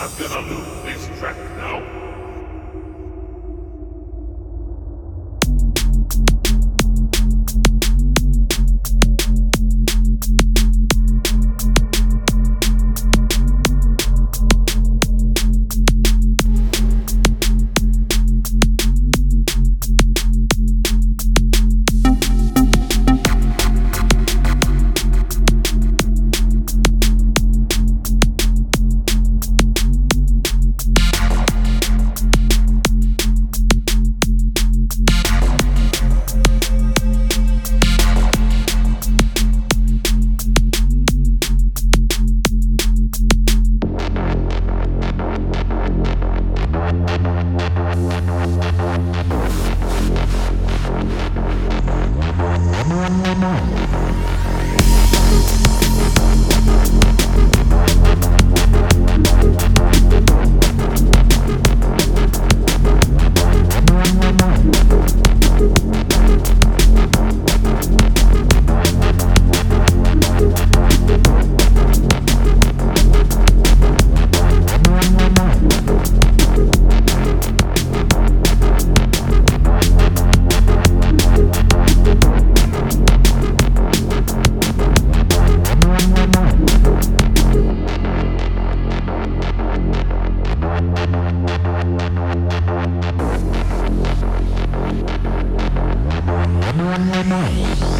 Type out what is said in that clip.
I'm gonna lose this track now. one, one, one. one more night.